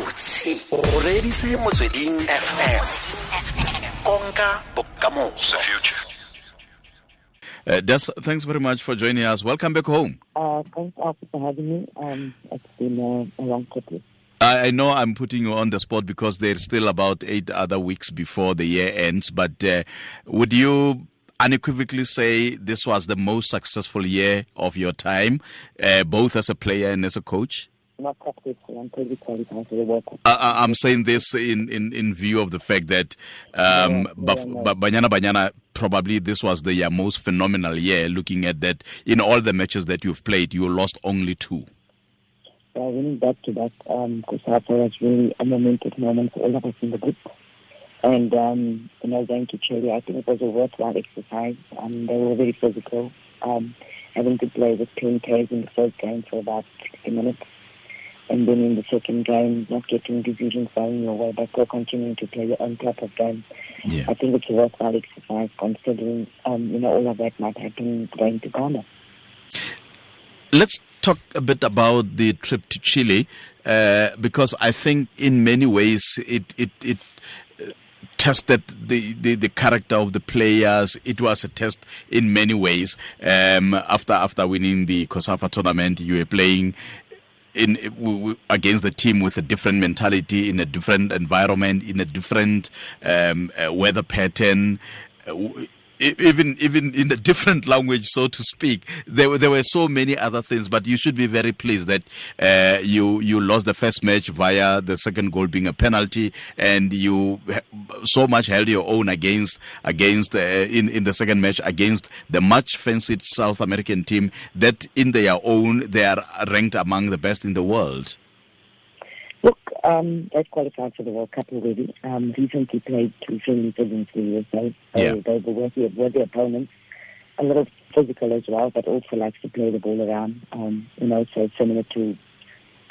gabotse o reditse motsweding fm konka bokamoso Uh, Des, thanks very much for joining us. Welcome back home. Uh, thanks for having me. Um, it's been a, a long trip. I, I know I'm putting you on the spot because there's still about eight other weeks before the year ends, but uh, would you unequivocally say this was the most successful year of your time, uh, both as a player and as a coach? Not successful. I'm pretty qualified for the World Cup. I, I- I'm saying this in, in, in view of the fact that um, Yeah, Baf- yeah, no. Banyana Banyana probably this was the most phenomenal year. Looking at that, in all the matches that you've played, you lost only two. Uh, winning back to back, um, COSAFA was really a momentous moment for all of us in the group. And, um, you know, going to Chile, I think it was a worthwhile exercise. Um, they were very physical. Um, having to play with 10 Ks in the first game for about 60 minutes. And then in the second game, not getting decisions going your way, but still continuing to play your own type of game. Yeah. I think it's a worthwhile exercise considering, um, you know, all of that might happen going to Ghana. Let's talk a bit about the trip to Chile, uh, because I think in many ways it it it uh, tested the, the the character of the players. It was a test in many ways. Um, after after winning the COSAFA tournament, you were playing. In against the team with a different mentality, in a different environment, in a different um, uh, weather pattern, uh, even even in a different language, so to speak. There were there were so many other things, but you should be very pleased that uh, you you lost the first match via the second goal being a penalty, and you so much held your own against against uh, in in the second match against the much fancied South American team that in their own they are ranked among the best in the world. Um, they've qualified for the World Cup already. Um, recently played two friendlies against the USA. So Yeah. They were worthy, worthy opponents. A little physical as well, but also likes to play the ball around. Um, you know, so similar to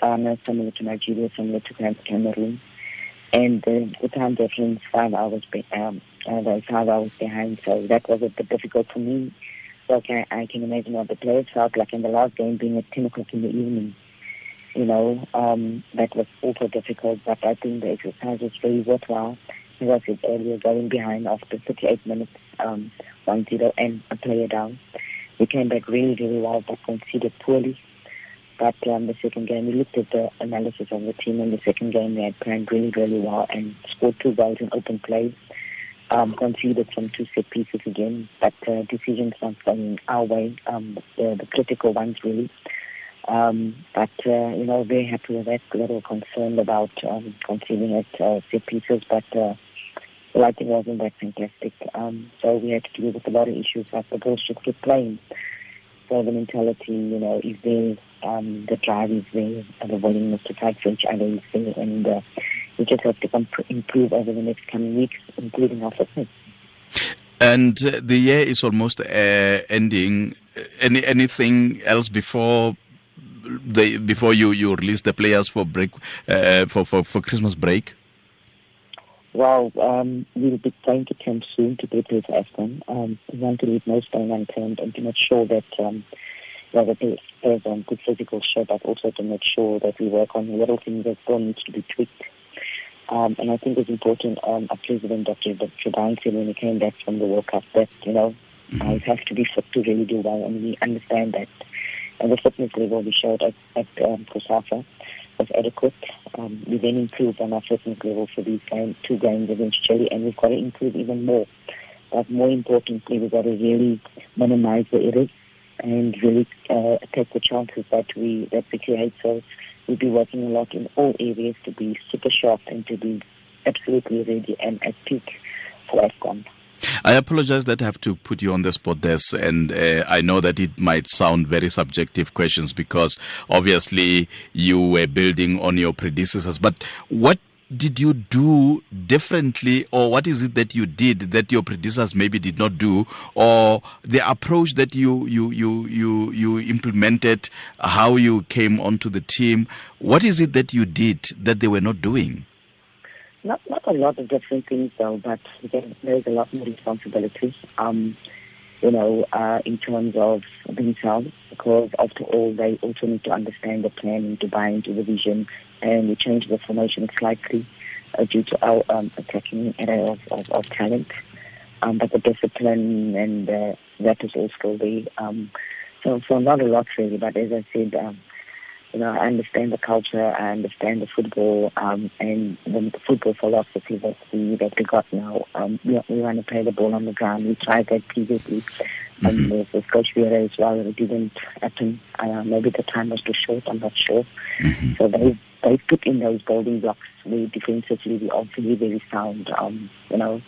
Ghana, similar to Nigeria, similar to Cameroon. And uh, the time difference, five hours, be- um, uh, five hours behind. So that was a bit difficult for me. So I can, I can imagine what the players felt like in the last game being at 10 o'clock in the evening you know, um, that was also difficult, but I think the exercise was very worthwhile. As I said earlier, going behind after 38 minutes, um, 1-0 and a player down. We came back really, really well, but conceded poorly. But um, the second game, we looked at the analysis of the team in the second game. we had planned really, really well and scored two goals in open plays. Um, conceded some two set pieces again, but uh, decisions not going our way, um, the, the critical ones really. Um, but, uh, you know, very happy with that. A little concerned about um, conceding at uh, set pieces, but uh, lighting wasn't that fantastic. Um, so we had to deal with a lot of issues like the girls just kept playing. So the mentality, you know, is there, um, the drive is there, the willingness to fight for each other is there, and uh, we just have to improve over the next coming weeks, including our fitness. And uh, the year is almost uh, ending. Any anything else before the before you, you release the players for break uh, for, for for Christmas break? Well, um, we'll be going to camp soon to prepare for AFCON. Um, we want to leave no stone unturned and to make sure that um, well, the players players are in good physical shape, but also to make sure that we work on little things that still needs to be tweaked. Um, and I think it's important, um, our President, Dr. Said when he came back from the World Cup that, you know, guys have to be fit to really do well, and we understand that. And the fitness level we showed at, at um, COSAFA was adequate. Um, we then improved on our fitness level for these game, two games against Chile, and we've got to improve even more. But more importantly, we've got to really minimize the errors and really uh, take the chances that we that we create. So we'll be working a lot in all areas to be super sharp and to be absolutely ready and at peak for AFCON. I apologize that I have to put you on the spot, Des, and uh, I know that it might sound very subjective questions because obviously you were building on your predecessors. But what did you do differently, or what is it that you did that your predecessors maybe did not do, or the approach that you you you you you implemented, how you came onto the team? What is it that you did that they were not doing? Not not a lot of different things though, but again, there's a lot more responsibility. Um, you know, uh, in terms of themselves, because after all, they also need to understand the plan and to buy into the vision and we changed the formation slightly uh, due to our um, attacking area of, of, of talent. Um, but the discipline and uh, that is still there. Um, so, so not a lot really, but as I said, um, you know, I understand the culture, I understand the football, um, and the football philosophy that we that we got now. Um, we, we want to play the ball on the ground. We tried that previously um, mm-hmm. with, with Coach Vera as well. It didn't happen. Uh, maybe the time was too short. I'm not sure. Mm-hmm. So they they put in those building blocks. We defensively we are very very sound. Um, you know,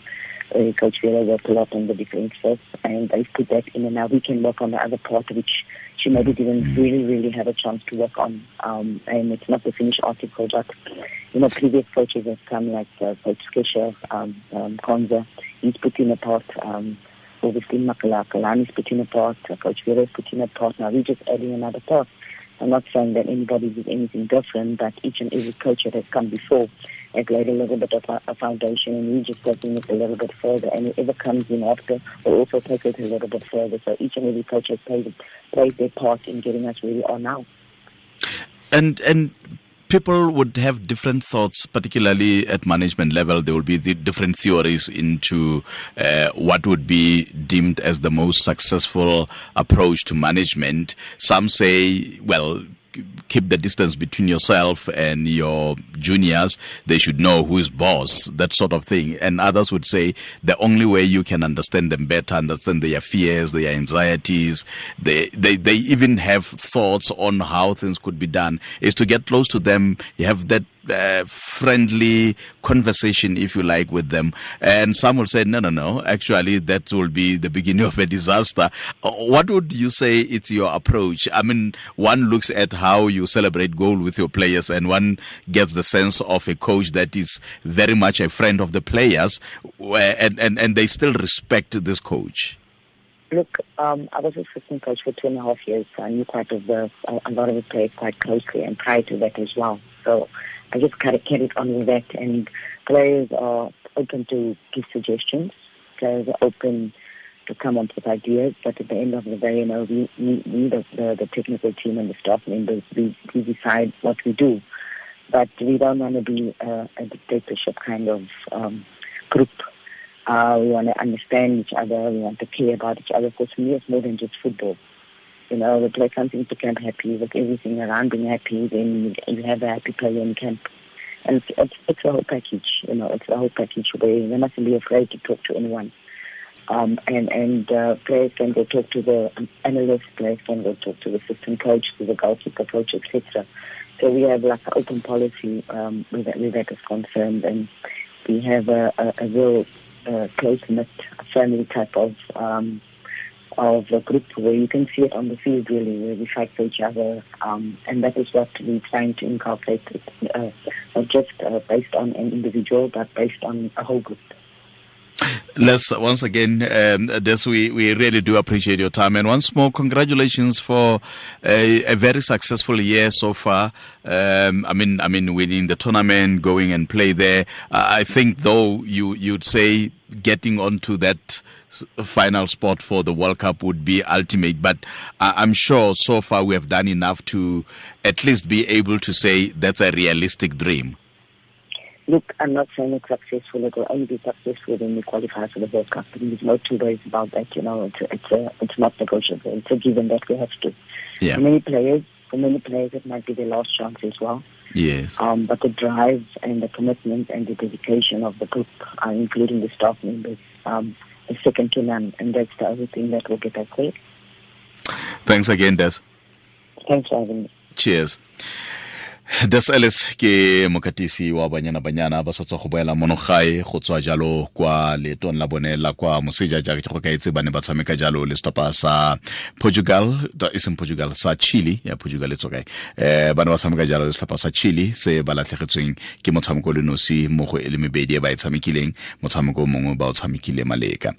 uh, Coach Vera worked a lot on the defense first, and they put that in, and now we can work on the other part, which she maybe didn't really, really have a chance to work on. Um, and it's not the finished article, but, you know, previous coaches have come like uh, Coach Skisha, um, um, Mkhonza, he's put in a part, um, obviously Makalakalane's put in a part, uh, Coach Vera's put in a part, now we're just adding another part. I'm not saying that anybody did anything different, but each and every coach that has come before has laid a little bit of a, a foundation, and we just taking it a little bit further. And whoever comes in after will also take it a little bit further. So each and every coach has played, played their part in getting us where we are now. And and people would have different thoughts, particularly at management level. There will be the different theories into uh, what would be deemed as the most successful approach to management. Some say, well, keep the distance between yourself and your juniors. They should know who is boss, that sort of thing. And others would say the only way you can understand them better, understand their fears, their anxieties, they, they, they even have thoughts on how things could be done is to get close to them. You have that uh, friendly conversation, if you like, with them. And some will say, no, no, no, actually, that will be the beginning of a disaster. Uh, what would you say it's your approach? I mean, one looks at how you celebrate goal with your players, and one gets the sense of a coach that is very much a friend of the players, and, and, and they still respect this coach. Look, um, I was assistant coach for two and a half years, so I knew quite of the, a lot of the players quite closely, and prior to that as well. So I just kind of carried on with that, and players are open to give suggestions. Players are open to come up with ideas, but at the end of the day, you know, we, we, we the, the, technical team and the staff members, we, we decide what we do. But we don't want to be uh, a dictatorship kind of um, group. Uh, we want to understand each other. We want to care about each other. Because for me, it's more than just football. You know, we play something to camp happy, with everything around being happy, then you have a happy player in camp. And it's, it's, a whole package, you know, it's a whole package where you mustn't be afraid to talk to anyone. Um, and and uh, players can go talk to the um, analyst, players can go talk to the assistant coach, to the goalkeeper coach, etc. So we have like an open policy um, with, that, with that is concerned, and we have a, a, a real uh, close knit family type of um, of a group where you can see it on the field really, where we fight for each other, um, and that is what we're trying to inculcate, uh, not just uh, based on an individual, but based on a whole group. Les, once again, um, Des, we, we really do appreciate your time. And once more, congratulations for a, a very successful year so far. Um, I mean, I mean, winning the tournament, going and play there. Uh, I think, though, you you'd say getting onto that final spot for the World Cup would be ultimate. But I'm sure so far we have done enough to at least be able to say that's a realistic dream. Look, I'm not saying it's successful. It will only be successful when we qualify for the World Cup. There's no two ways about that. You know, it's it's a, it's not negotiable. It's a given that we have to. Yeah. For many players, for many players, it might be their last chance as well. Yes. Um, but the drive and the commitment and the dedication of the group, uh, including the staff members, um, is second to none, and that's the other thing that will get us there. Thanks again, Des. Thanks for having me. Cheers. Des ellis ke mokatisi wa banyana banyana ba sa tswa go boela monogae go tswa jalo kwa leetong la bone la kwa moseja jaaka ke go kaetse ba ne ba tshameka jalo le stopa sa portugal e portugal sa chile. Ya portugal e tswa um ba ne ba tshameka jalo le setlhopha sa chile se ba latlhegetsweng ke motshameko le nosi mo go e le mebedi e ba e tshamekileng motshameko mongwe ba o tshamekile maleka